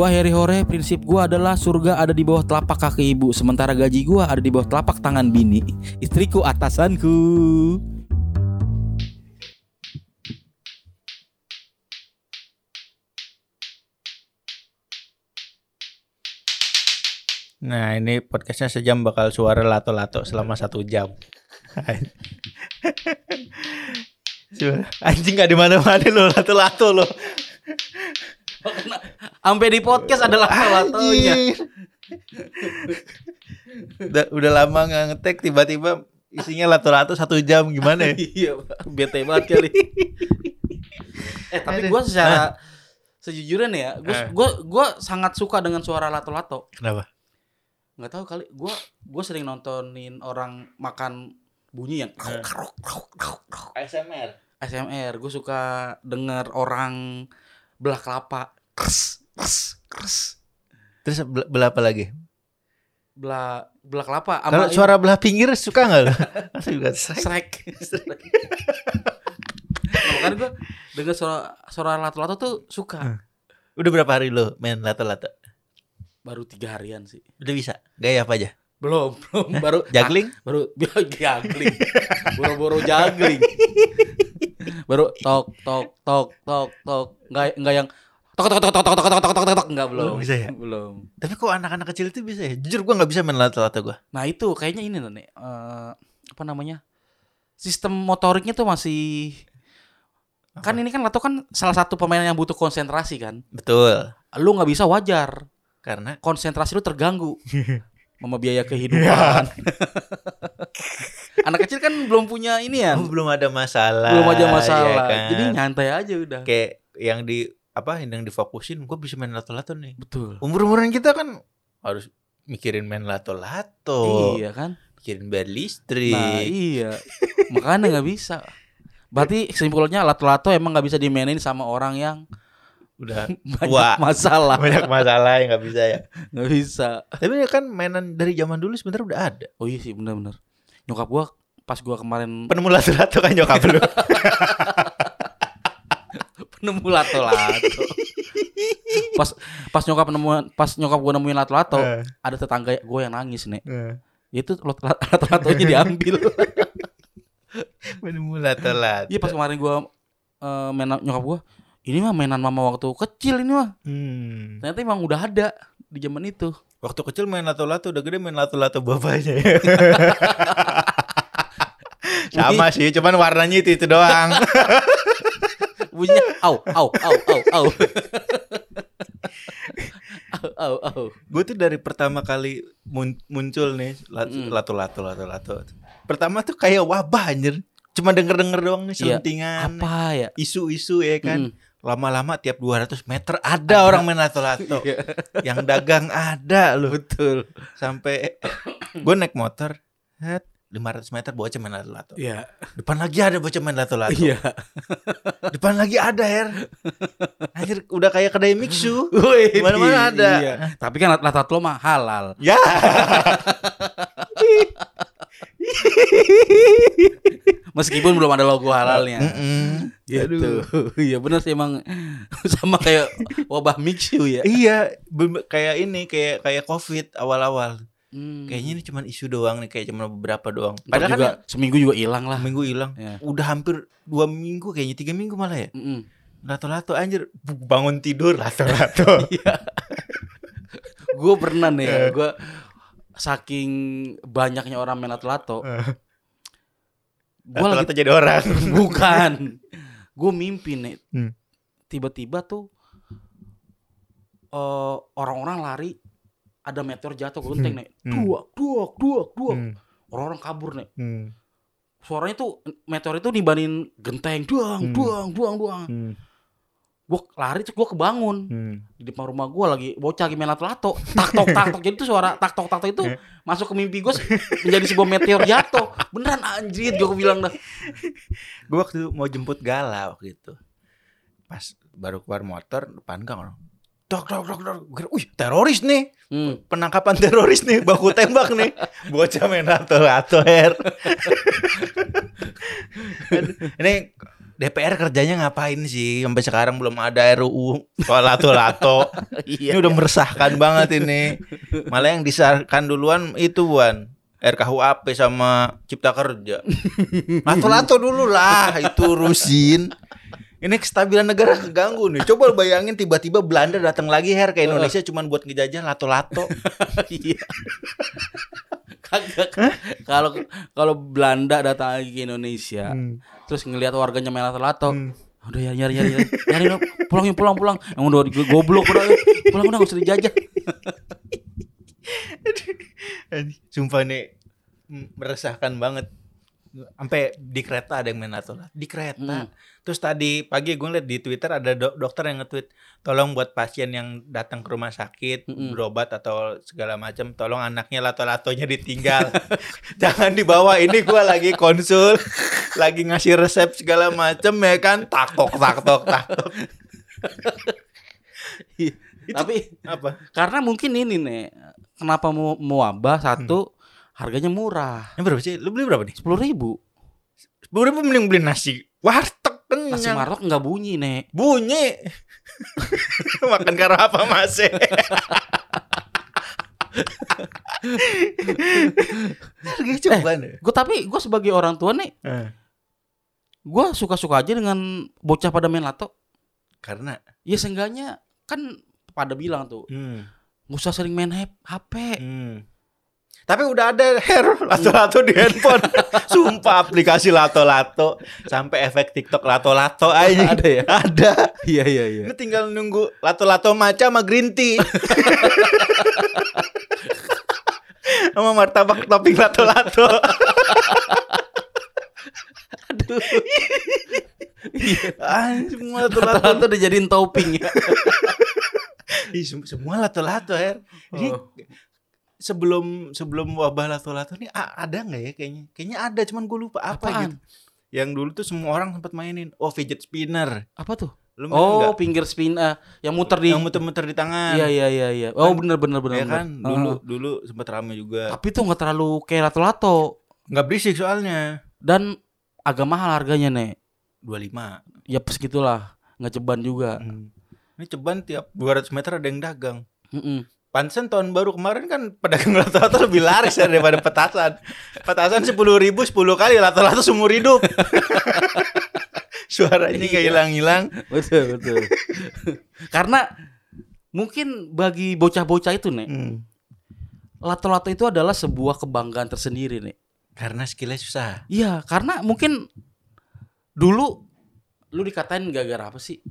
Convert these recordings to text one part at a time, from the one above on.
Gua Harry Hore, prinsip gua adalah surga ada di bawah telapak kaki ibu, sementara gaji gua ada di bawah telapak tangan bini. Istriku atasanku. Nah ini podcastnya sejam bakal suara lato-lato selama satu jam. Anjing gak di mana-mana lo lato-lato lo. Sampai di podcast adalah latonya. Anjing. udah, udah lama nggak ngetek tiba-tiba isinya lato-lato satu jam gimana ya? Iya, bete banget kali. eh, tapi gua secara sejujurnya nih ya, gua, Eh. gua gua sangat suka dengan suara lato-lato. Kenapa? nggak tahu kali gua gua sering nontonin orang makan bunyi yang Eh. ASMR. ASMR gue suka denger orang belah kelapa kres kres kres Terus bel- belah apa lagi? belah belah kelapa Kalau suara belah pinggir suka nggak lo? Aku juga srek nah, makanya gue denger suara suara lato-lato tuh suka Udah berapa hari lo main lato-lato? baru tiga harian sih Udah bisa? Gaya apa aja? belum belum baru Juggling? Ah, baru juggling boro-boro juggling baru tok tok tok tok tok nggak nggak yang tok tok tok tok tok tok tok tok tok tok nggak belum bisa ya? belum Tapi kok anak-anak kecil itu bisa ya? Jujur gua nggak bisa main lato-lato gua. Nah itu kayaknya ini nih eh, apa namanya sistem motoriknya tuh masih kan ini kan lato kan salah satu pemain yang butuh konsentrasi kan. Betul. Lu nggak bisa wajar Karena konsentrasi lu terganggu sama biaya kehidupan. Anak kecil kan belum punya ini ya, oh, belum ada masalah. belum aja masalah. ya kan? Jadi nyantai aja udah. kayak yang di apa yang difokusin gue bisa main lato-lato nih. Betul. Umur-umuran kita kan harus mikirin main lato-lato. Iya kan. Mikirin bayar listrik. Nah iya. Makanya nggak bisa. Berarti kesimpulannya lato-lato emang nggak bisa dimainin sama orang yang Udah banyak Wah. masalah. banyak masalah yang nggak bisa ya. Nggak bisa. Tapi ya kan mainan dari zaman dulu sebenarnya udah ada. Oh iya sih bener-bener. Nyokap gua pas gua kemarin Penemu lato-lato kan nyokap lu. nemu lato-lato. pas pas nyokap nemu pas nyokap gua nemuin lato-lato, Eh, ada tetangga gua yang nangis nih. eh. Itu lot- lato-latonya diambil. Penemu lato-lato. Iya pas kemarin gua eh, main nyokap gua, ini mah mainan mama waktu kecil ini mah. Hmm. Ternyata emang udah ada di zaman itu. Waktu kecil main lato-lato, udah gede main lato-lato bapaknya ya. Sama sih, cuman warnanya itu itu doang. Bunyinya au au au au au. au au au. Gue tuh dari pertama kali mun- muncul nih Mm. lato-lato lato-lato. Pertama tuh kayak wabah anjir. Cuma denger-denger doang nih Iya. selentingan. Apa ya? Isu-isu ya kan. Mm. Lama-lama tiap 200 meter ada, orang main lato-lato. Iya. Yang dagang ada loh. Betul. Sampai gue naik motor, 500 meter bocah main lato-lato. Iya. Depan lagi ada bocah main lato-lato. Iya. Depan lagi ada Her. Anjir udah kayak kedai mixu. Wih, Di mana-mana ada. Iya. Tapi kan latat lo mah halal. Ya. Meskipun belum ada logo halalnya. Mm-mm. Gitu. Iya benar sih emang sama kayak wabah mixu ya. Iya, kayak ini kayak kayak Covid awal-awal. Hmm. Kayaknya ini cuma isu doang nih, kayak cuma beberapa doang. Padahal juga kan seminggu juga hilang lah. minggu hilang. Ya. Udah hampir dua minggu kayaknya tiga minggu malah ya. Mm-mm. Lato-lato anjir bangun tidur lato-lato. Iya. gue pernah nih, ya, Eh. gue saking banyaknya orang main lato-lato, gue lagi lato jadi orang. bukan, gue mimpi nih, Hmm. tiba-tiba tuh eh, orang-orang lari, ada meteor jatuh ke genteng nih, Hmm. duak, duak, duak, duak, Hmm. orang-orang kabur nih, Hmm. suaranya tuh meteor itu nibanin genteng, duang, Hmm. duang, duang, duang, Hmm. Gue lari terus gue kebangun. Hmm. Di depan rumah gue lagi bocah lagi main lato-lato. Tak tok tak tok. Jadi tuh suara tak tok tak tok itu masuk ke mimpi gue menjadi sebuah meteor jatuh. Beneran anjir gue bilang dah. Gue waktu mau jemput Gala waktu itu. Pas baru keluar motor depan gang orang. Dok, dok, dok, dok. Wih, teroris nih. Hmm. Penangkapan teroris nih. Baku tembak nih. Bocah main rato-rato, Her. Aduh, Ini DPR kerjanya ngapain sih? Sampai sekarang belum ada RUU soal lato-lato. Iya. Ini udah meresahkan banget ini. Malah yang disahkan duluan itu Wan. RKUHP sama Cipta Kerja. Lato-lato dulu lah itu urusin. Ini kestabilan negara keganggu nih. Coba bayangin tiba-tiba Belanda datang lagi her ke Indonesia cuman buat ngejajah lato-lato. Iya. Kalau kalau Belanda datang lagi ke Indonesia, terus ngelihat warganya main lato-lato, udah ya nyari nyari nyari, nyari dong. pulang yuk pulang pulang. Yang udah di- goblok udah pulang udah nggak usah dijajah. Sumpah nih meresahkan banget. Sampai di kereta ada yang main lato-lato. Di kereta. Hmm. Terus tadi pagi gue liat di Twitter ada do- dokter yang nge-tweet, tolong buat pasien yang datang ke rumah sakit Mm-mm. berobat atau segala macam, tolong anaknya lato-latonya ditinggal. Jangan dibawa. Ini gue lagi konsul, lagi ngasih resep segala macam ya kan, taktok taktok taktok. Tapi Apa? karena mungkin ini nih, kenapa mau mewabah satu harganya murah, Ini berapa sih? Lu beli berapa nih? sepuluh ribu. Sepuluh ribu mending beli nasi warteg kenyang. Nasi marok nggak bunyi nek. Bunyi. Makan karo apa mas? Harganya coba nih. Gue tapi gue sebagai orang tua nih, Eh, gue suka-suka aja dengan bocah pada main lato. Karena Ya seenggaknya kan pada bilang tuh, hmm, nggak usah sering main HP. hmm. Tapi udah ada hair lato-lato di handphone. Sumpah aplikasi lato-lato sampai efek TikTok lato-lato aja. Ada ya? Ada. Iya iya iya. Lu tinggal nunggu lato-lato maca sama green tea. sama martabak topping lato-lato. Aduh. Anjir, semua lato-lato. Udah jadiin topping ya. Ih, sem- semua lato-lato ya. Ini Oh. Sebelum sebelum wabah lato-lato nih a- ada nggak ya kayaknya? Kayaknya ada, cuman gue lupa apa Apaan? gitu. Yang dulu tuh semua orang sempat mainin. Oh, fidget spinner. Apa tuh? Lu Oh, nggak? finger spin ah, yang muter di yang muter-muter di tangan. Iya iya iya iya. Oh, bener bener bener. Ya kan? bener. Dulu Heeh. dulu sempat rame juga. Tapi tuh nggak terlalu kayak lato-lato Nggak berisik soalnya. dan agak mahal harganya nek. 25. Ya pas gitulah, nggak ceban juga. Hmm. Ini ceban tiap 200 meter ada yang dagang. Mm-mm. Pantesan tahun baru kemarin kan pedagang lato-lato lebih laris ya daripada petasan. Petasan sepuluh ribu 10 kali lato-lato seumur hidup. Suaranya nggak hilang-hilang. Betul betul. Karena mungkin bagi bocah-bocah itu nek, Hmm. lato-lato itu adalah sebuah kebanggaan tersendiri nek. Karena skillnya susah. Iya, karena mungkin dulu lu dikatain gara-gara apa sih?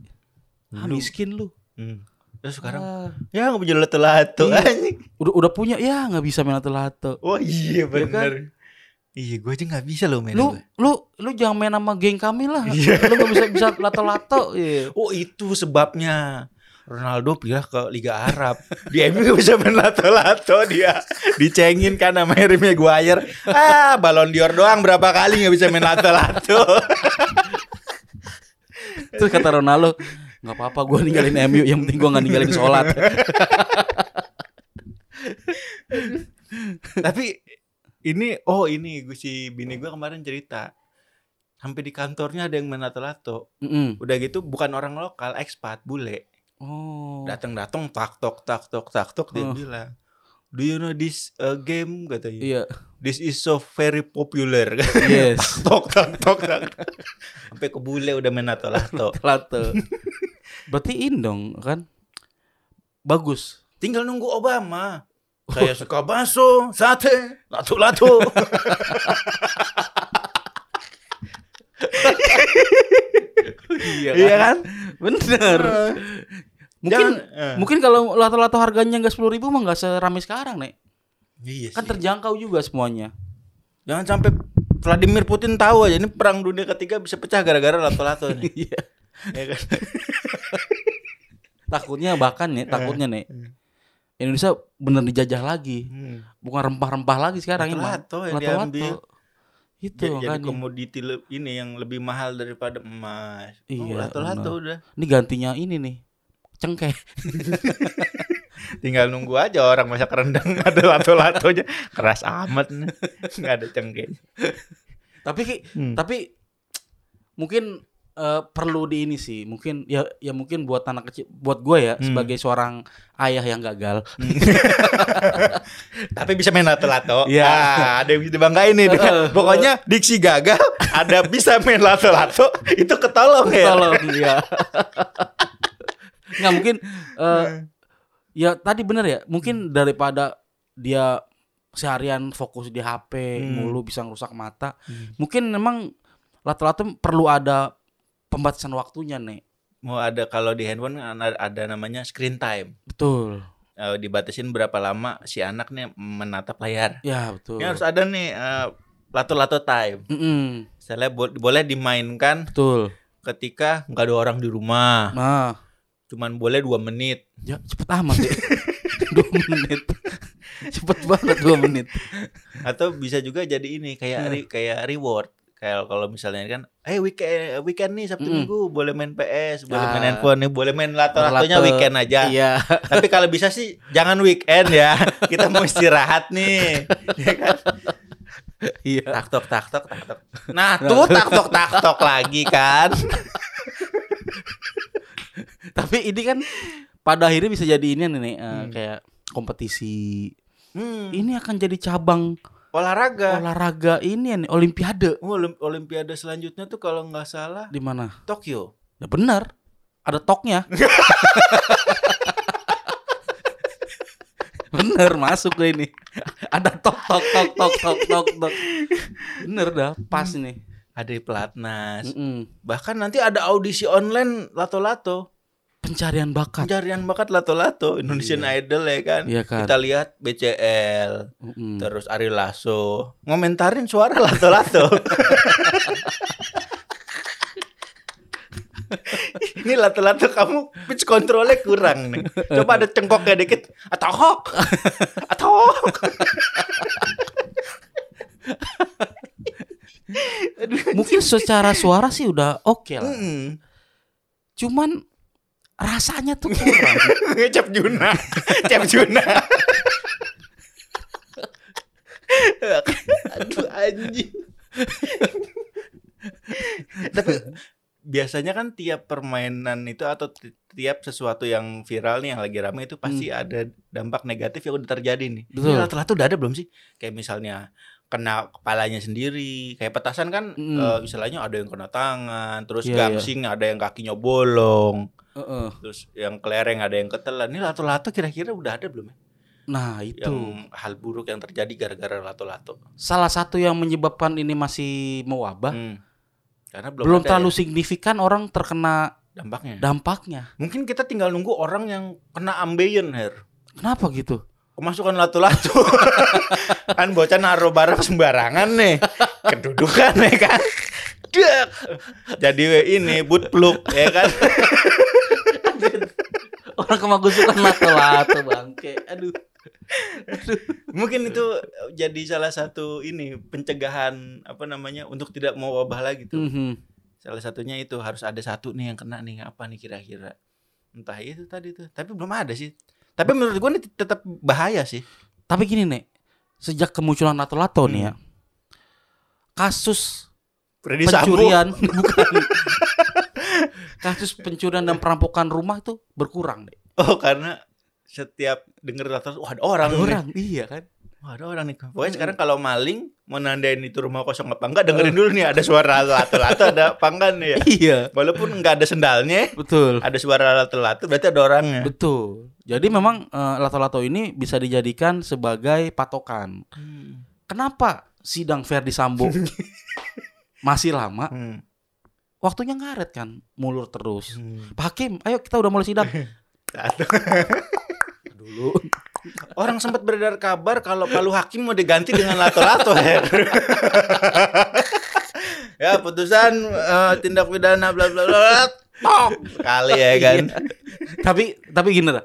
Ah, Dulu. miskin lu. Hmm. Terus sekarang Ah, ya nggak punya lato-lato. Iya. anjing. udah udah punya ya nggak bisa main lato-lato. Oh iya kan? benar. Iya, gue aja nggak bisa loh main. Lu gue. lu lu jangan main sama geng kami lah. Iya. Lu nggak bisa bisa lato-lato. Iya. Oh itu sebabnya. Ronaldo pindah ke Liga Arab. Di MU gak bisa main lato-lato dia. Dicengin kan sama Harry Maguire. Ah, Ballon d'Or doang berapa kali gak bisa main lato-lato. Terus kata Ronaldo, nggak apa-apa gue ninggalin MU, yang penting gue nggak ninggalin sholat. Tapi ini oh ini gue si bini gue kemarin cerita. Sampai di kantornya ada yang main lato-lato. Mm-mm. Udah gitu bukan orang lokal, ekspat, bule. Oh. Datang-datang tak tok tak tok tak tok dia Oh. bilang. Do you know this uh, game katanya? Iya. This is so very popular. Yes. tok tok tok tok. Sampai ke bule udah main lato-lato. Lato. Berarti dong kan? Bagus. Tinggal nunggu Obama. Saya suka bakso, sate, lato-lato. Iya Iya kan? Bener. Mungkin Jangan- eh. mungkin kalau lato-lato harganya nggak sepuluh ribu mah nggak serame sekarang nek. Iya Kan sih. terjangkau juga semuanya. Jangan sampai Vladimir Putin tahu aja ini perang dunia ketiga bisa pecah gara-gara lato-lato nih. Ya kan? Takutnya bahkan nih, takutnya nih. Indonesia bener dijajah lagi. Hmm. Bukan rempah-rempah lagi sekarang ini. Lato-lato yang Lato-lato. diambil. Itu Ja- jadi makanya. komoditi ini yang lebih mahal daripada emas. Iya, oh, lato-lato udah. Ini gantinya ini nih. Cengkeh. Tinggal nunggu aja orang masak rendang ada lato-latonya. Keras amat nih. Nggak ada cengkeh. Tapi Hmm. tapi mungkin eh, perlu di ini sih. Mungkin ya ya mungkin buat anak kecil, buat gue ya Hmm. sebagai seorang ayah yang gagal. Tapi bisa main lato-lato. Ah, ada yang bisa dibanggain nih. dengan- Pokoknya diksi gagal, ada bisa main lato-lato, itu ketolong ya. Tolong ya. Nggak mungkin eh, ya tadi bener ya. Mungkin daripada dia seharian fokus di HP Hmm. mulu bisa ngerusak mata. Mungkin memang lato-lato perlu ada pembatasan waktunya nih. Mau ada kalau di handphone ada, ada namanya screen time. Betul. Eh, dibatasin berapa lama si anak nih menatap layar. Ya betul. Ini harus ada nih eh, lato-lato time. Mm-mm, Misalnya bo- boleh dimainkan betul. ketika nggak ada orang di rumah. Nah, Cuman boleh dua menit. ya cepet amat ya. dua menit. cepet banget dua menit. Atau bisa juga jadi ini kayak Hmm. re- kayak reward. Kayak kalau misalnya kan, eh weekend weekend nih Sabtu Mm-mm. Minggu boleh main PS, boleh Ah. main handphone nih, boleh main lato-latonya Lato. weekend aja. Iya. Tapi kalau bisa sih jangan weekend ya. Kita mau istirahat nih. Ya kan? Iya. Tak tok tak tok tak tok. Nah, tuh tak tok tak tok lagi kan. Tapi ini kan pada akhirnya bisa jadi ini nih eh, Hmm. kayak kompetisi. Hmm, Ini akan jadi cabang olahraga. olahraga ini nih Olimpiade Oh, Olim- Olimpiade selanjutnya tuh kalau nggak salah di mana? Tokyo. Ya benar. Ada toknya. bener masuk ke ini. Ada tok tok tok tok tok tok tok. Bener dah, pas nih. Ada di pelatnas. Mm-mm. Bahkan nanti ada audisi online lato-lato. Pencarian bakat. Pencarian bakat lato-lato Indonesian Idol ya kan. Iya kan. Kita lihat BCL, Mm-mm. terus Ari Lasso ngomentarin suara lato-lato. Ini lato-lato kamu pitch controlnya kurang nih. Coba ada cengkoknya dikit. Atau hok. Atau. Mungkin secara suara sih udah oke lah. Hmm. Cuman rasanya tuh kurang. Cap Juna. Cap Juna. Aduh anjing. Tapi biasanya kan tiap permainan itu atau ti- tiap sesuatu yang viral nih yang lagi rame itu pasti ada dampak negatif yang udah terjadi nih. Hmm. Betul. Ini lato-lato udah ada belum sih? Kayak misalnya kena kepalanya sendiri, kayak petasan kan Mm. eh, istilahnya ada yang kena tangan, terus iya. gangsing ada yang kakinya bolong, Heeh. terus yang kelereng ada yang ketelan. Ini lato-lato kira-kira udah ada belum ya? Nah itu Yang hal buruk yang terjadi gara-gara lato-lato. salah satu yang menyebabkan ini masih mewabah. Hmm. Karena belum, Belum terlalu ya signifikan orang terkena dampaknya. dampaknya. Mungkin kita tinggal nunggu orang yang kena ambeien her. Kenapa gitu? Kemasukan lato-lato. kan bocah naruh barang sembarangan nih. Kedudukan ya kan. Jadi ini boot plug ya kan. Orang kemasukan lato-lato bangke. Aduh. Mungkin itu jadi salah satu ini pencegahan apa namanya untuk tidak mau wabah lagi tuh. Mhm. Salah satunya itu harus ada satu nih yang kena nih apa nih kira-kira. Entah itu tadi tuh. Tapi belum ada sih. Tapi menurut gua ini tetap bahaya sih. Tapi gini nek, sejak kemunculan lato-lato nih Hmm. ya, kasus Freddy Sambo. pencurian bukan kasus pencurian dan perampokan rumah tuh berkurang deh. Oh karena setiap denger latar wah ada orang Ada nih. orang, iya kan? Wah, ada orang nih. Pokoknya sekarang kalau maling mau nandain itu rumah kosong apa enggak dengerin dulu nih ada suara lato-lato ada apa enggak nih ya. Iya, Walaupun enggak ada sendalnya, betul. ada suara lato-lato berarti ada orangnya. Betul. Jadi memang eh, lato-lato ini bisa dijadikan sebagai patokan. Hmm. Kenapa sidang Verdi Sambo masih lama? Hmm. Waktunya ngaret kan, mulur terus. Hmm. Pak Hakim, ayo kita udah mulai sidang. Dulu. Orang sempat beredar kabar kalau Palu Hakim mau diganti dengan lato-lato Her. ya putusan eh, tindak pidana bla bla bla tok kali ya kan. Iya. tapi tapi gini lah.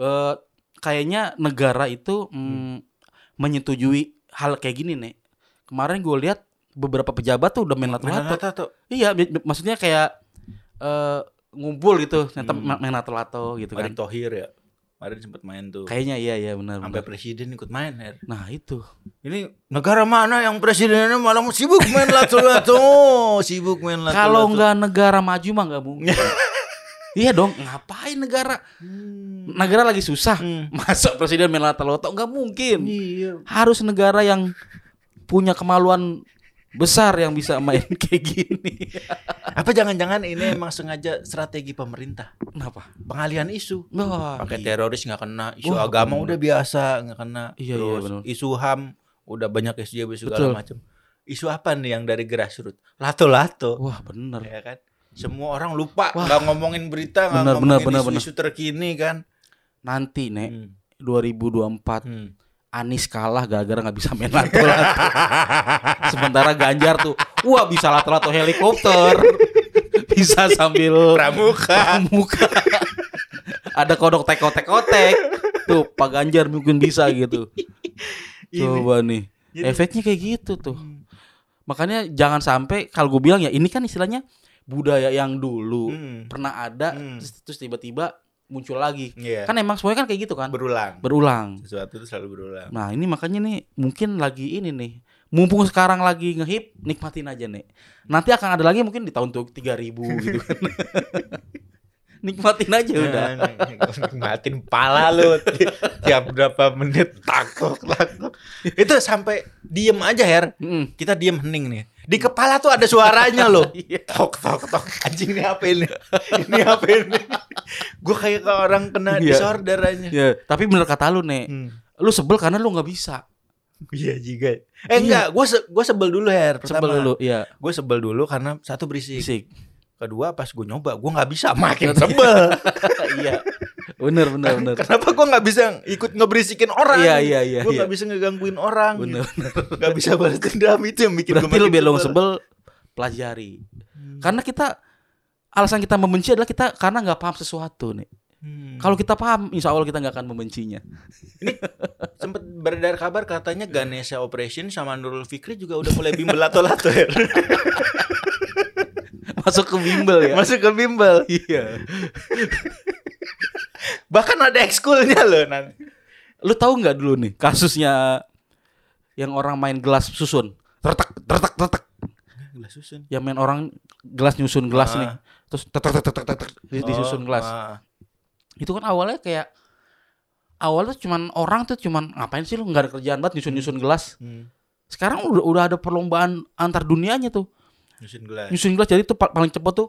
Eh, kayaknya negara itu mm, menyetujui hal kayak gini nih. Kemarin gue lihat beberapa pejabat tuh udah main lato-lato. Iya, maksudnya kayak eh ngumpul gitu, nyata Hmm. ma- main lato-lato gitu kan. Erick Thohir ya. Kemarin sempat main tuh. Kayaknya iya iya benar. Sampai benar. presiden ikut main Her. Nah, itu. Ini negara mana yang presidennya malah sibuk main lato-lato, sibuk main lato-lato. Kalau nggak negara maju mah nggak mungkin. iya dong, ngapain negara? Hmm. Negara lagi susah. Hmm. Masuk presiden main lato-lato nggak mungkin. Iya. Harus negara yang punya kemaluan besar yang bisa main kayak gini. Apa jangan-jangan ini emang sengaja strategi pemerintah? Kenapa? Pengalihan isu. Wah, Pakai iya. teroris nggak kena, isu Wah, agama bener. udah biasa nggak kena. Iya, iya, bener. isu HAM udah banyak SJW segala macam. Isu apa nih yang dari grassroots? Lato-lato. Wah, bener. Ya kan? Semua orang lupa nggak ngomongin berita, nggak ngomongin isu-isu terkini kan. Nanti, Nek, Hmm. 2024 Hmm. Anies kalah gara-gara nggak bisa main lato-lato. Sementara Ganjar tuh, wah bisa lato-lato helikopter, bisa sambil Pramuka. muka. Ada kodok tekotek-kotek. Tuh Pak Ganjar mungkin bisa gitu. Coba nih. Efeknya kayak gitu tuh. Makanya jangan sampai kalau gue bilang ya ini kan istilahnya budaya yang dulu Hmm. pernah ada Hmm. terus tiba-tiba muncul lagi. Iya. Kan emang semuanya kan kayak gitu kan. berulang. Berulang. Sesuatu itu selalu berulang. Nah ini makanya nih mungkin lagi ini nih Mumpung sekarang lagi ngehip Nikmatin aja nih Nanti akan ada lagi mungkin di tahun tuh 3000 gitu kan Nikmatin aja udah Nah, Nikmatin pala lu Ti- tiap berapa menit takut takut. Itu sampai diem aja Her. Mm. Kita diem hening nih. Di kepala tuh ada suaranya loh. Iya. Tok tok tok. Anjing ini apa ini? Ini apa ini? Gue kayak ke orang kena Iya. disorder aja. Ya, tapi bener kata lu nih Hmm. Lu sebel karena lu nggak bisa Iya juga. Eh enggak, gue se sebel dulu Her. Sebel dulu Iya Gue sebel dulu karena satu berisik. Fisik Kedua pas gue nyoba, gue nggak bisa makin sebel. Iya Bener bener bener Kenapa gue nggak bisa ikut ngeberisikin orang? Iya, iya, iya, Gue iya. nggak bisa ngegangguin orang. Bener gitu. Nggak bisa balas dendam itu yang bikin gue Berarti lu lu sebel Pelajari Karena kita Alasan kita membenci adalah kita Karena nggak paham sesuatu nih Hmm. Kalau kita paham Insya Allah kita nggak akan membencinya Sempet beredar kabar katanya Ganesha Operation sama Nurul Fikri juga udah mulai bimbel lato-lato ya. Masuk ke bimbel ya Masuk ke bimbel. Iya Bahkan ada ekskulnya loh nanti. Lu tahu nggak dulu nih kasusnya yang orang main gelas susun, tertek tertek tertek, Gelas susun. yang main orang gelas nyusun gelas Ah. nih, terus tetek tetek tetek di- disusun Oh, gelas. ah. Itu kan awalnya kayak awalnya cuman orang tuh cuman ngapain sih lu nggak ada kerjaan banget nyusun nyusun gelas. Hmm. Sekarang udah udah ada perlombaan antar dunianya tuh Nyusun gelas. nyusun gelas jadi tuh pa- paling cepet tuh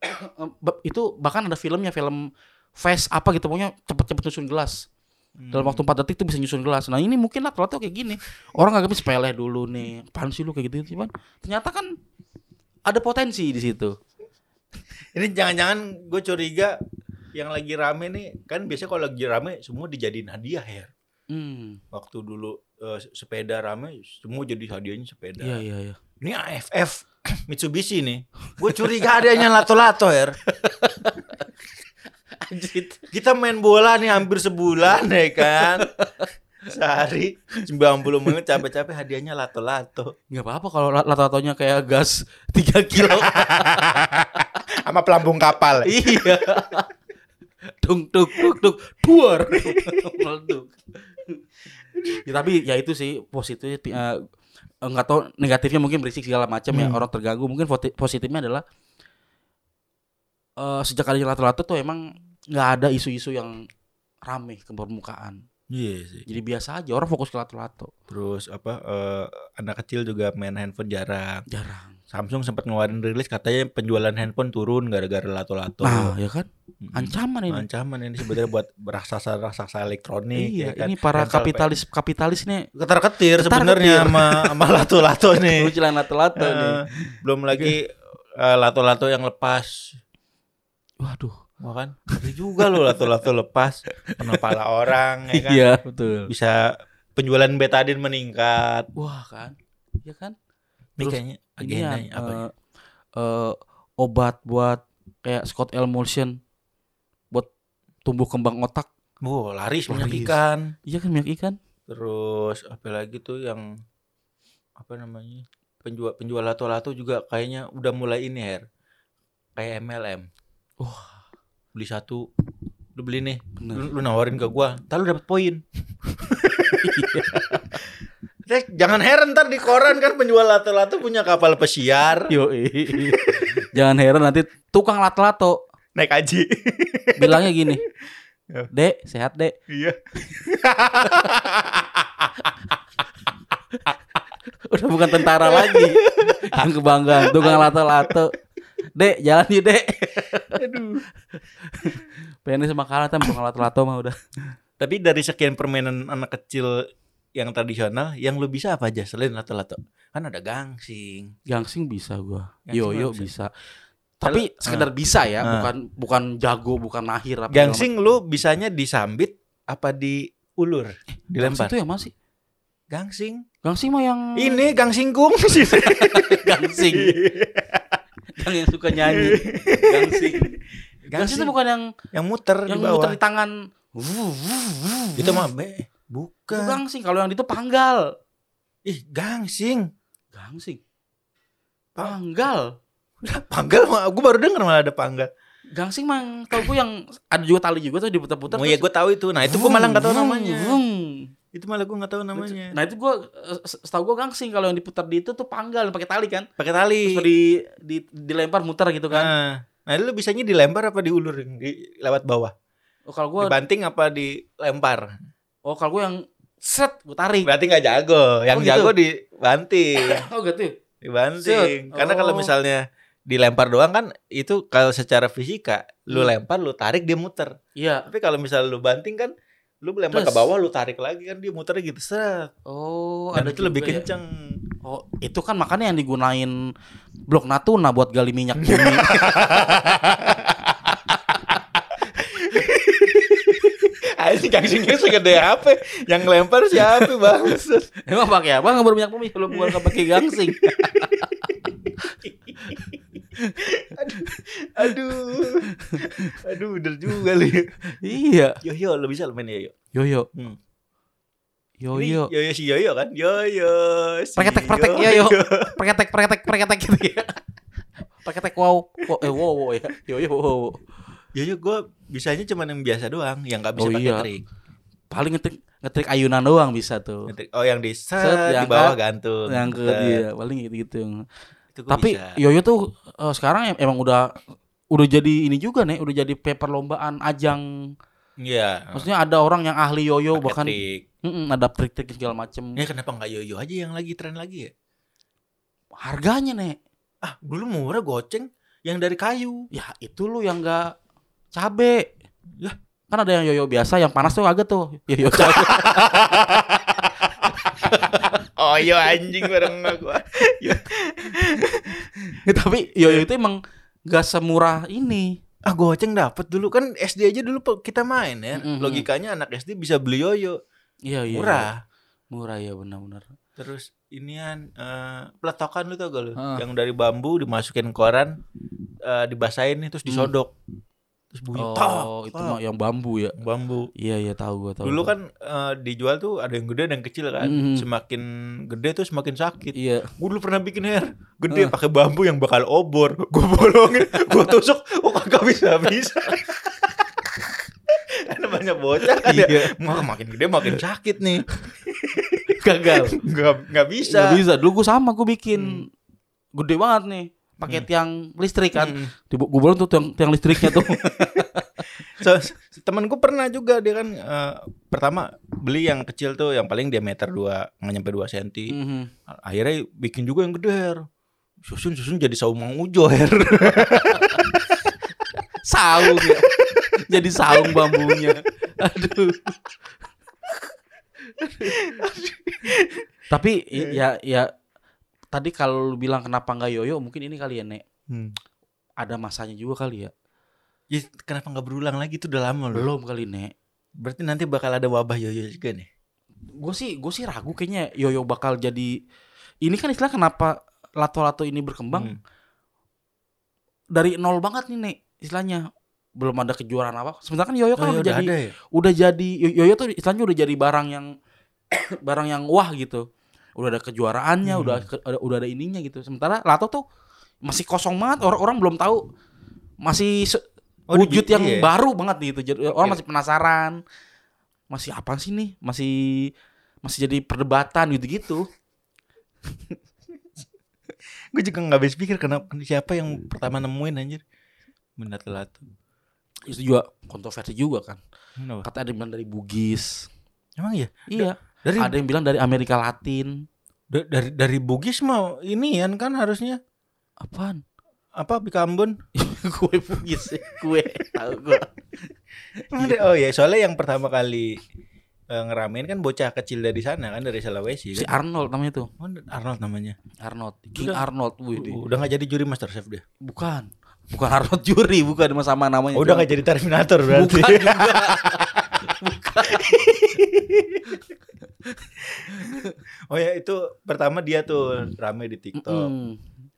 itu bahkan ada filmnya film Fast apa gitu pokoknya cepet-cepet nyusun gelas. Dalam waktu 4 detik tuh bisa nyusun gelas. Nah ini mungkin lato-lato kayak gini. Orang agak sepele dulu nih. Apaan sih lu kayak gitu cuman ternyata kan ada potensi di situ. Ini jangan-jangan gue curiga yang lagi rame nih kan biasanya kalau lagi rame semua dijadiin hadiah ya. Hmm. Waktu dulu eh, sepeda rame semua jadi hadiahnya sepeda. Iya iya iya. Ini AFF Mitsubishi nih. Gue curiga adanya lato-lato ya. Anjir. Kita main bola nih hampir sebulan ya kan. Sehari 90 menit capek-capek hadiahnya lato-lato. Nggak apa-apa kalau la- lato-latonya kayak gas 3 kilo. Sama pelampung kapal. iya. Dung dung dung dung duar. Meleduk. ya, tapi ya itu sih positif eh, nggak tahu negatifnya mungkin berisik segala macam ya Hmm. orang terganggu mungkin positifnya adalah eh sejak adanya lato-lato tuh emang nggak ada isu-isu yang rame ke permukaan Iya sih. jadi biasa aja orang fokus ke lato-lato Terus apa eh, anak kecil juga main handphone jarang. jarang Samsung sempat ngeluarin rilis katanya penjualan handphone turun gara-gara lato-lato. nah ya kan. Ancaman ini Ancaman ini sebenarnya buat raksasa-raksasa elektronik iya ya kan. ini para Yang sampai kapitalis kapitalis nih ketar-ketir sebenarnya sama sama lato-lato nih. luculan lato-lato nih Eh, belum lagi eh, lato-lato yang lepas. waduh Wah kan, ngeri juga loh lato-lato lepas kena pala orang ya kan. iya betul Bisa penjualan betadin meningkat. wah kan ya kan Ini kayaknya ini ya, apa ya? eh, obat buat kayak Scott Emulsion buat tumbuh kembang otak. Wow, laris minyak Laris. ikan. Iya kan minyak ikan? Terus apa lagi tuh yang apa namanya? Penjual penjual lato-lato juga kayaknya udah mulai ini Her. Kayak MLM. Wah. Beli satu lu beli nih Bener. lu, lu nawarin ke gua ntar lu dapat poin jangan heran ntar di koran kan penjual lato-lato punya kapal pesiar Yo, jangan heran nanti tukang lato-lato naik haji bilangnya gini. Ya. Dek, sehat dek. iya Udah bukan tentara lagi. Yang kebanggaan tukang lato-lato. Dek, jalan yuk dek. aduh PNS makanan kan tukang lato-lato mah udah. tapi dari sekian permainan anak kecil yang tradisional yang lu bisa apa aja selain lato-lato kan ada gangsing Gangsing bisa gua. Gangsing Yoyo bisa. Tapi Kalau- sekedar bisa ya, Ah. bukan bukan jago, bukan mahir apa gangsing lu bisanya disambit apa diulur Gangsing dilempar itu yang masih. gangsing Gangsing mah yang ini gangsingkung gangsing. yang yang suka nyanyi. Gangsing. Gangsing gangsing itu bukan yang yang muter yang di bawah muter di tangan. Wuh, wuh, wuh, itu mah be Itu bukan gangsing. Kalau yang itu panggal. ih gangsing Gangsing. Pa- Panggal. panggal mah gue baru denger malah ada panggal Gangsing mah tau gue yang ada juga tali juga tuh diputar-putar. oh ya gue tahu itu nah itu gue malah nggak tahu namanya Vung. itu malah gue nggak tahu namanya Nah itu gue setahu gue gangsing kalau yang diputar di itu tuh panggal pakai tali kan. pakai tali Terus di, di dilempar muter gitu kan. nah, nah lu bisanya dilempar apa diulur di lewat bawah Oh kalau gue dibanting apa dilempar oh kalau gue yang set gue tarik. berarti nggak jago yang Oh, gitu? jago dibanting Oh gitu. dibanting Set. karena kalau Oh. misalnya dilempar doang kan itu kalau secara fisika lu Hmm. lempar lu tarik dia muter Iya. tapi kalau misalnya lu banting kan lu lempar ke bawah lu tarik lagi kan dia muternya gitu set Oh dan ada itu lebih ya. kenceng Oh itu kan makanya yang digunain blok Natuna buat gali minyak bumi. Anjing gangsingnya segede apa? Yang lempar siapa bangsat? Emang pakai apa nggak berminyak bumi kalau bukan nggak pakai gangsing? Aduh. Aduh, bener juga lu. iya. Yo yo, lu bisa lu main yo yo. Yoyo. Hmm. Yoyo. Yo yo si yo yo kan? Yo yo. Si Preketek preketek yoyo. Preketek preketek preketek gitu ya. Preketek wow. wow. Eh wow wow ya. Yoyo wow. Yo yo gue bisanya cuma yang biasa doang, yang nggak bisa Oh, pakai iya. trik. Paling ngetrik ngetrik ayunan doang bisa tuh. Ngetrik- Oh yang di set, Set, di yang bawah kan- gantung. Yang ke dia paling gitu gitu. Itu gua Tapi bisa. Yoyo tuh eh, sekarang em- emang udah udah jadi ini juga nih, udah jadi paper lombaan ajang. Iya. Maksudnya ada orang yang ahli yoyo Pakai bahkan trik. Mm-mm, ada trik-trik segala macem. Ya kenapa nggak yo yo aja yang lagi tren lagi ya? Harganya nek, Ah, dulu murah goceng yang dari kayu. ya itu lu yang enggak cabe. Ya, kan ada yang yoyo biasa yang panas tuh agak tuh. Yoyo cabe. Iya anjing bareng sama gua. Tapi yoyo itu emang gak semurah ini. Ah goceng dapet dulu kan SD aja dulu kita main ya. Mm-mm. Logikanya anak SD bisa beli yoyo Iya iya. murah. Murah ya benar-benar. Terus inian eh peletokan lu tau gak lu? Ah. Yang dari bambu dimasukin koran eh dibasahin nih terus disodok. Terus bunyi Oh, tok, itu mah yang bambu ya. bambu. Iya iya tahu gua tahu. Dulu gua. kan eh, dijual tuh ada yang gede ada yang kecil kan. Mhm. Semakin gede tuh semakin sakit. Iya. Gue dulu pernah bikin hair gede Ah. pakai bambu yang bakal obor. Gue bolongin, gue tusuk, oh kagak bisa bisa. Karena banyak bocah kan ya. Iya. Mak- makin gede makin sakit nih. Gagal. Nggak nggak bisa. Nggak bisa. Dulu gua sama gua bikin gede banget nih. Pakai tiang listrik kan. Hmm. Di gua bolong tuh tiang, tiang listriknya tuh. So, temen gue pernah juga dia kan eh, pertama beli yang kecil tuh yang paling diameter dua nggak nyampe 2 cm. Mhm. Akhirnya bikin juga yang gede. Susun susun jadi saung Mang Ujo her. Saung ya. Jadi saung bambunya. Aduh. Tapi ya ya tadi kalau lu bilang kenapa nggak yoyo mungkin ini kali ya nek Hmm. ada masanya juga kali ya Ya, kenapa nggak berulang lagi tuh udah lama loh. belum kali nek Berarti nanti bakal ada wabah yoyo juga nih. gue sih gue sih ragu kayaknya yoyo bakal jadi ini kan istilah kenapa lato-lato ini berkembang Hmm. dari nol banget nih nek istilahnya belum ada kejuaraan apa. Sebenarnya kan Yoyo kan Oh, ya udah udah jadi ya? udah jadi Yo- Yoyo tuh istilahnya udah jadi barang yang barang yang wah gitu. Udah ada kejuaraannya, Hmm. udah ada, udah ada ininya gitu. Sementara Lato tuh masih kosong banget. Orang-orang belum tahu masih Oh, di- wujud yang iya. baru banget gitu. Jadi orang Oke. masih penasaran. Masih apa sih nih? Masih masih jadi perdebatan gitu-gitu. Gue juga nggak habis pikir kenapa siapa yang pertama nemuin anjir. Benda telato. Itu juga kontroversi juga kan. Kenapa? Kata ada yang bilang dari Bugis. Emang iya? Iya. Dari Ada yang bilang dari Amerika Latin. da- dari dari Bugis mau ini kan harusnya Apaan? apa Bikambon? kue Bugis. Kue. Tahu gua. Emang ada- Oh iya, soalnya yang pertama kali eh, ngeramein kan bocah kecil dari sana kan dari Sulawesi Si kan. Arnold namanya tuh. Oh, Arnold namanya. Arnold. King Udah. Arnold. Wih, Udah nggak jadi juri Master Chef dia. Bukan. Bukan Arnold Juri, bukan sama namanya. Oh, udah nggak jadi Terminator berarti. Bukan juga. bukan. oh ya itu pertama dia tuh rame di TikTok. Mm,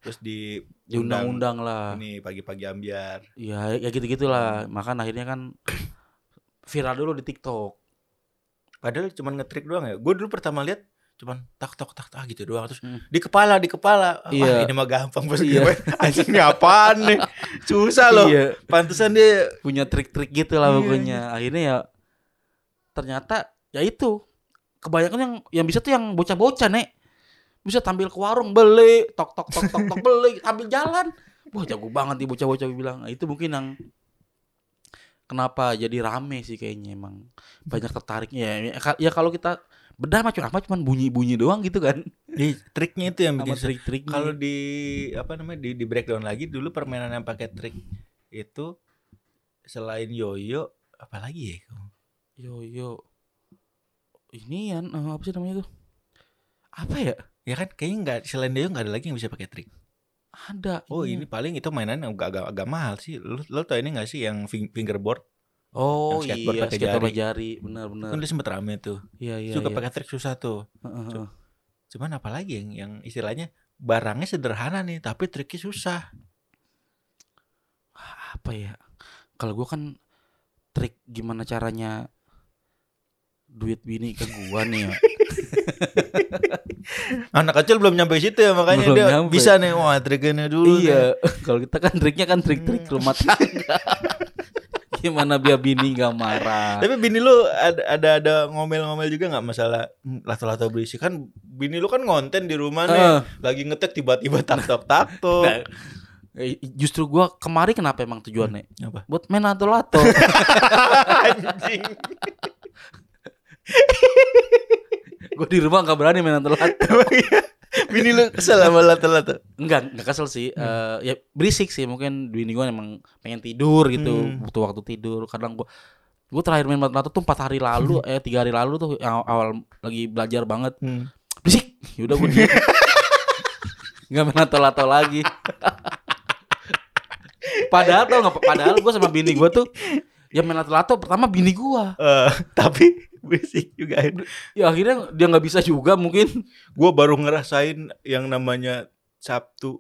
Terus di undang-undang lah. ini pagi-pagi ambiar. Ya, ya gitu-gitulah. Makan akhirnya kan viral dulu di TikTok. Padahal cuman ngetrik doang ya. Gue dulu pertama lihat cuman tak tak tak tak gitu doang terus Hmm. di kepala di kepala Wah, Iya. ini mah gampang pas Iya. gue anjing ini apaan nih susah loh Iya. pantesan dia Punya trik-trik gitu lah Iya, pokoknya. Akhirnya ya ternyata ya itu. Kebanyakan yang yang bisa tuh yang bocah-bocah nek. Bisa tampil ke warung beli tok tok tok tok tok beli sambil jalan. Wah jago banget nih bocah-bocah bilang. Nah, itu mungkin yang kenapa jadi rame sih kayaknya emang. Banyak tertariknya ya, ya, ya kalau kita bedah macam apa cuman bunyi-bunyi doang gitu kan. Di triknya itu yang bikin seru. trik-triknya. Kalau di apa namanya di di breakdown lagi dulu permainan yang pakai trik itu selain yoyo apalagi ya yo yo. Ini yang eh, apa sih namanya tuh? Apa ya? Ya kan kayaknya nggak selain yoyo nggak ada lagi yang bisa pakai trik. Ada oh ini paling itu mainan yang agak agak, agak mahal sih. Lu lo tau ini nggak sih yang fing- fingerboard? Oh yang skateboard iya pakai skateboard jari. jari. Benar-benar kan dia sempet rame tuh. Iya iya juga iya. pakai trik susah tuh. Heeh. cuman apalagi yang yang istilahnya barangnya sederhana nih tapi triknya susah. Apa ya? Kalau gua kan trik gimana caranya duit bini ke gua nih ya. anak kecil belum nyampe situ ya makanya Belum dia nyampe. bisa nih wah triknya dulu iya kalau kita kan triknya kan trik-trik rumah tangga gimana biar bini nggak marah Tapi bini lu ada ada, ada ngomel-ngomel juga nggak masalah "Hmm, lato-lato berisi kan bini lu kan ngonten di rumah nih Heeh. lagi ngetek tiba-tiba tak tok tak tok. Nah, justru gua kemari kenapa emang tujuannya Apa? buat main lato-lato Anjing. Gue di rumah nggak berani main lato-lato bini lu kesel sama lato-lato. enggak enggak kesel sih. Eh, ya berisik sih. Mungkin bini gue emang pengen tidur gitu. Hmm. butuh waktu tidur. Kadang gue gue terakhir main lato tuh empat hari lalu eh tiga hari lalu tuh yang awal lagi belajar banget. Hmm. berisik. Yaudah gue nggak main lato-lato lagi. Padahal tau nggak padahal gue sama bini gue tuh ya main lato-lato pertama bini gue Eh, tapi berisik juga. ya akhirnya dia nggak bisa juga mungkin Gua baru ngerasain yang namanya Sabtu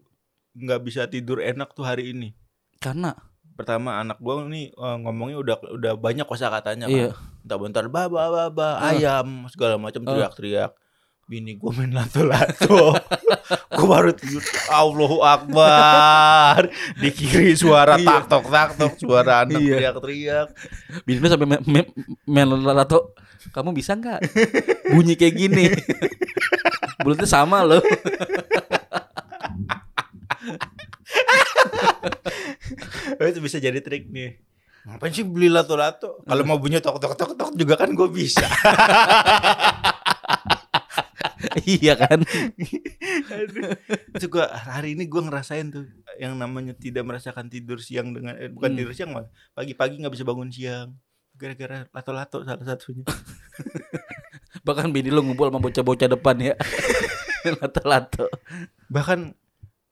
nggak bisa tidur enak tuh hari ini. karena Pertama anak gua nih eh, ngomongnya udah udah banyak kosakatanya iya kan. Bentar-bentar baba baba Eh. ayam segala macam Eh. teriak-teriak. Bini gua main lato-lato. gua baru tidur. Allahu Akbar. Di kiri suara Iya. tak tok tak tok suara anak Iya. teriak-teriak. bini gue sampai main, main, main lato kamu bisa nggak bunyi kayak gini mulutnya sama loh Oh, itu bisa jadi trik nih. Ngapain sih beli lato-lato? Kalau mau bunyi tok tok tok tok juga kan gue bisa. iya kan. Itu gua hari ini gua ngerasain tuh yang namanya tidak merasakan tidur siang dengan eh, bukan Hmm. tidur siang malah pagi-pagi nggak bisa bangun siang gara-gara lato-lato salah satunya. bahkan bini lu ngumpul sama bocah-bocah depan ya lato-lato Bahkan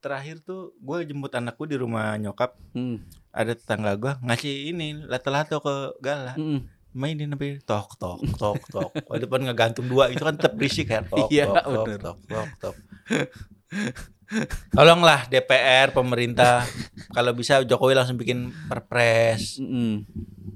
terakhir tuh gue jemput anakku di rumah nyokap hmm. ada tetangga gua ngasih ini lato-lato ke Gala Hmm. Mainin sampai tok tok tok tok oh, depan ngegantung dua itu kan tetap berisik ya tok Iya, tok tok tok tok tok Tolonglah DPR, pemerintah, kalau bisa Jokowi langsung bikin perpres. Mm-mm.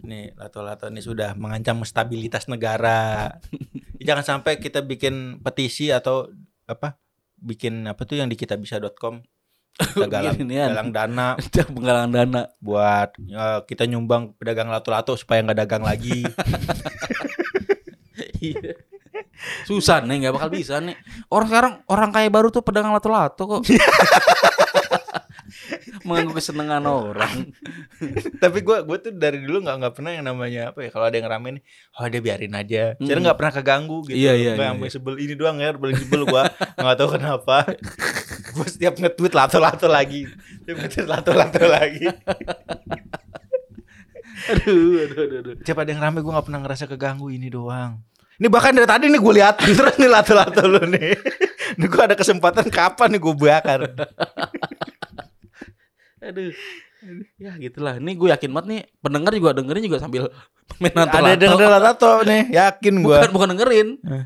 Nih, lato-lato ini sudah mengancam stabilitas negara. Jangan sampai kita bikin petisi atau apa? Bikin apa tuh yang di kitabisa.com kita galang, galang dana penggalangan dana. buat ya, kita nyumbang pedagang lato-lato supaya nggak dagang lagi. Iya. Susah nih, nggak bakal bisa nih. Orang sekarang orang kaya baru tuh pedagang lato-lato kok. Mengganggu kesenangan orang. Tapi gua gua tuh dari dulu nggak nggak pernah yang namanya apa ya kalau ada yang rame nih, oh dia biarin aja. Jadi nggak pernah keganggu gitu. Iya, iya, iya, sampai iya. sebel ini doang ya, paling sebel gua nggak tahu kenapa. Gua setiap nge-tweet lato-lato lagi, setiap nge-tweet lato-lato lagi. Aduh, aduh, aduh, aduh. Setiap ada yang rame gua nggak pernah ngerasa keganggu ini doang. Ini bahkan dari tadi nih gue lihat terus nih lato-lato lu nih. Ini gua ada kesempatan kapan nih gue bakar. Aduh. Ya gitulah. Ini gue yakin banget nih pendengar juga dengerin juga sambil main Ada lato-lato. yang denger lato nih, yakin gua. Bukan bukan dengerin. Eh.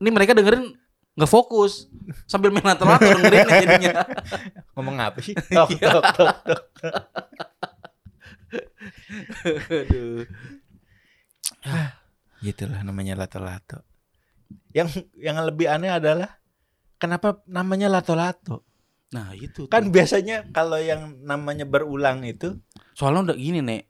Ini mereka dengerin nggak fokus sambil main lato-lato dengerin jadinya. Ngomong apa sih? Tok, tok, tok, tok. Aduh. Gitulah namanya lato-lato. Yang yang lebih aneh adalah kenapa namanya lato-lato? Nah itu Kan tuh. biasanya kalau yang namanya berulang itu soalnya udah gini nek.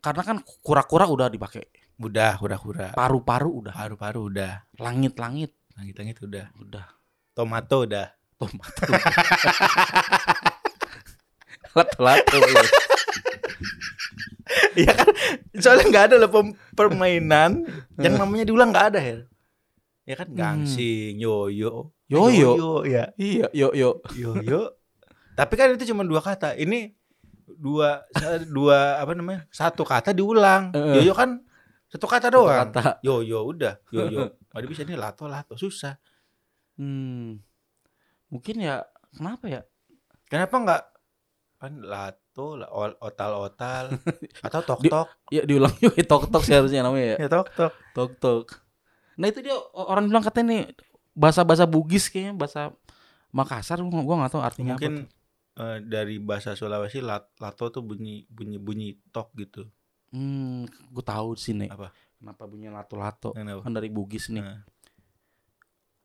Karena kan kura-kura udah dipakai, udah hura-hura. paru-paru udah, Paru-paru udah, langit-langit langit-langit udah, udah. tomato udah. Tomat. Lato-lato. Iya kan? Soalnya nggak ada loh permainan yang namanya diulang nggak ada ya. Ya kan gangsing, yoyo, Yoyo. ya, Iya, yo yo. yoyo. Tapi kan itu cuma dua kata. Ini dua dua apa namanya? Satu kata diulang. Heeh. Yoyo kan satu kata doang. Kata. Yoyo udah, yoyo. Nggak bisa ini lato lato susah. Hmm. Mungkin ya kenapa ya? Kenapa nggak kan lato, la- ol- otal-otal atau Di- tok-tok? Ya diulang juga tok-tok sih harusnya namanya ya. Ya tok-tok. Tok-tok. Nah itu dia orang bilang katanya nih bahasa-bahasa Bugis kayaknya bahasa Makassar gua gua nggak tahu artinya Mungkin apa. eh, dari bahasa Sulawesi lat- lato tuh bunyi bunyi bunyi tok gitu. Hmm, gua tahu sih nih. Apa? Kenapa bunyinya lato-lato? Kenapa? Kan dari Bugis nih. Nah,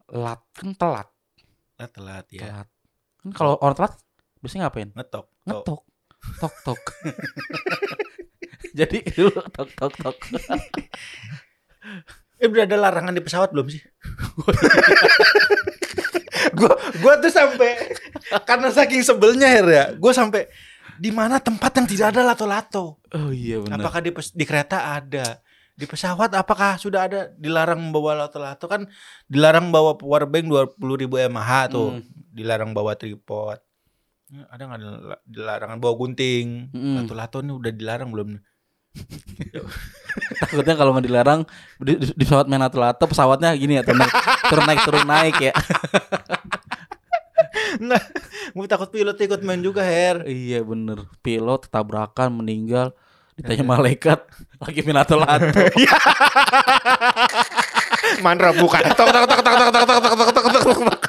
Lat kan telat, lah telat ya. telat. Kan kalau orang telat biasanya ngapain? Ngetok. Tok. Ngetok. Tok tok. Jadi dulu tok tok tok. Eh udah ada larangan di pesawat belum sih? gua gua tuh sampai karena saking sebelnya Her ya, gua sampai di mana tempat yang tidak ada lato-lato? Oh iya benar. Apakah di di kereta ada? Di pesawat apakah sudah ada dilarang membawa lato-lato kan dilarang bawa powerbank 20.000 ribu mAh tuh, Hmm. dilarang bawa tripod. Ya, Ada nggak dil- dilarangan bawa gunting? Mm. Lato-lato ini udah dilarang belum? Takutnya kalau nggak dilarang di, di, di pesawat main lato-lato pesawatnya gini ya turun naik turun naik turun naik ya. Nah, gue takut pilot ikut main juga Her. iya bener. Pilot tabrakan meninggal ditanya malaikat lagi main lato-lato. Mandra buka. Tok tok tok tok tok tok tok tok tok tok tok tok.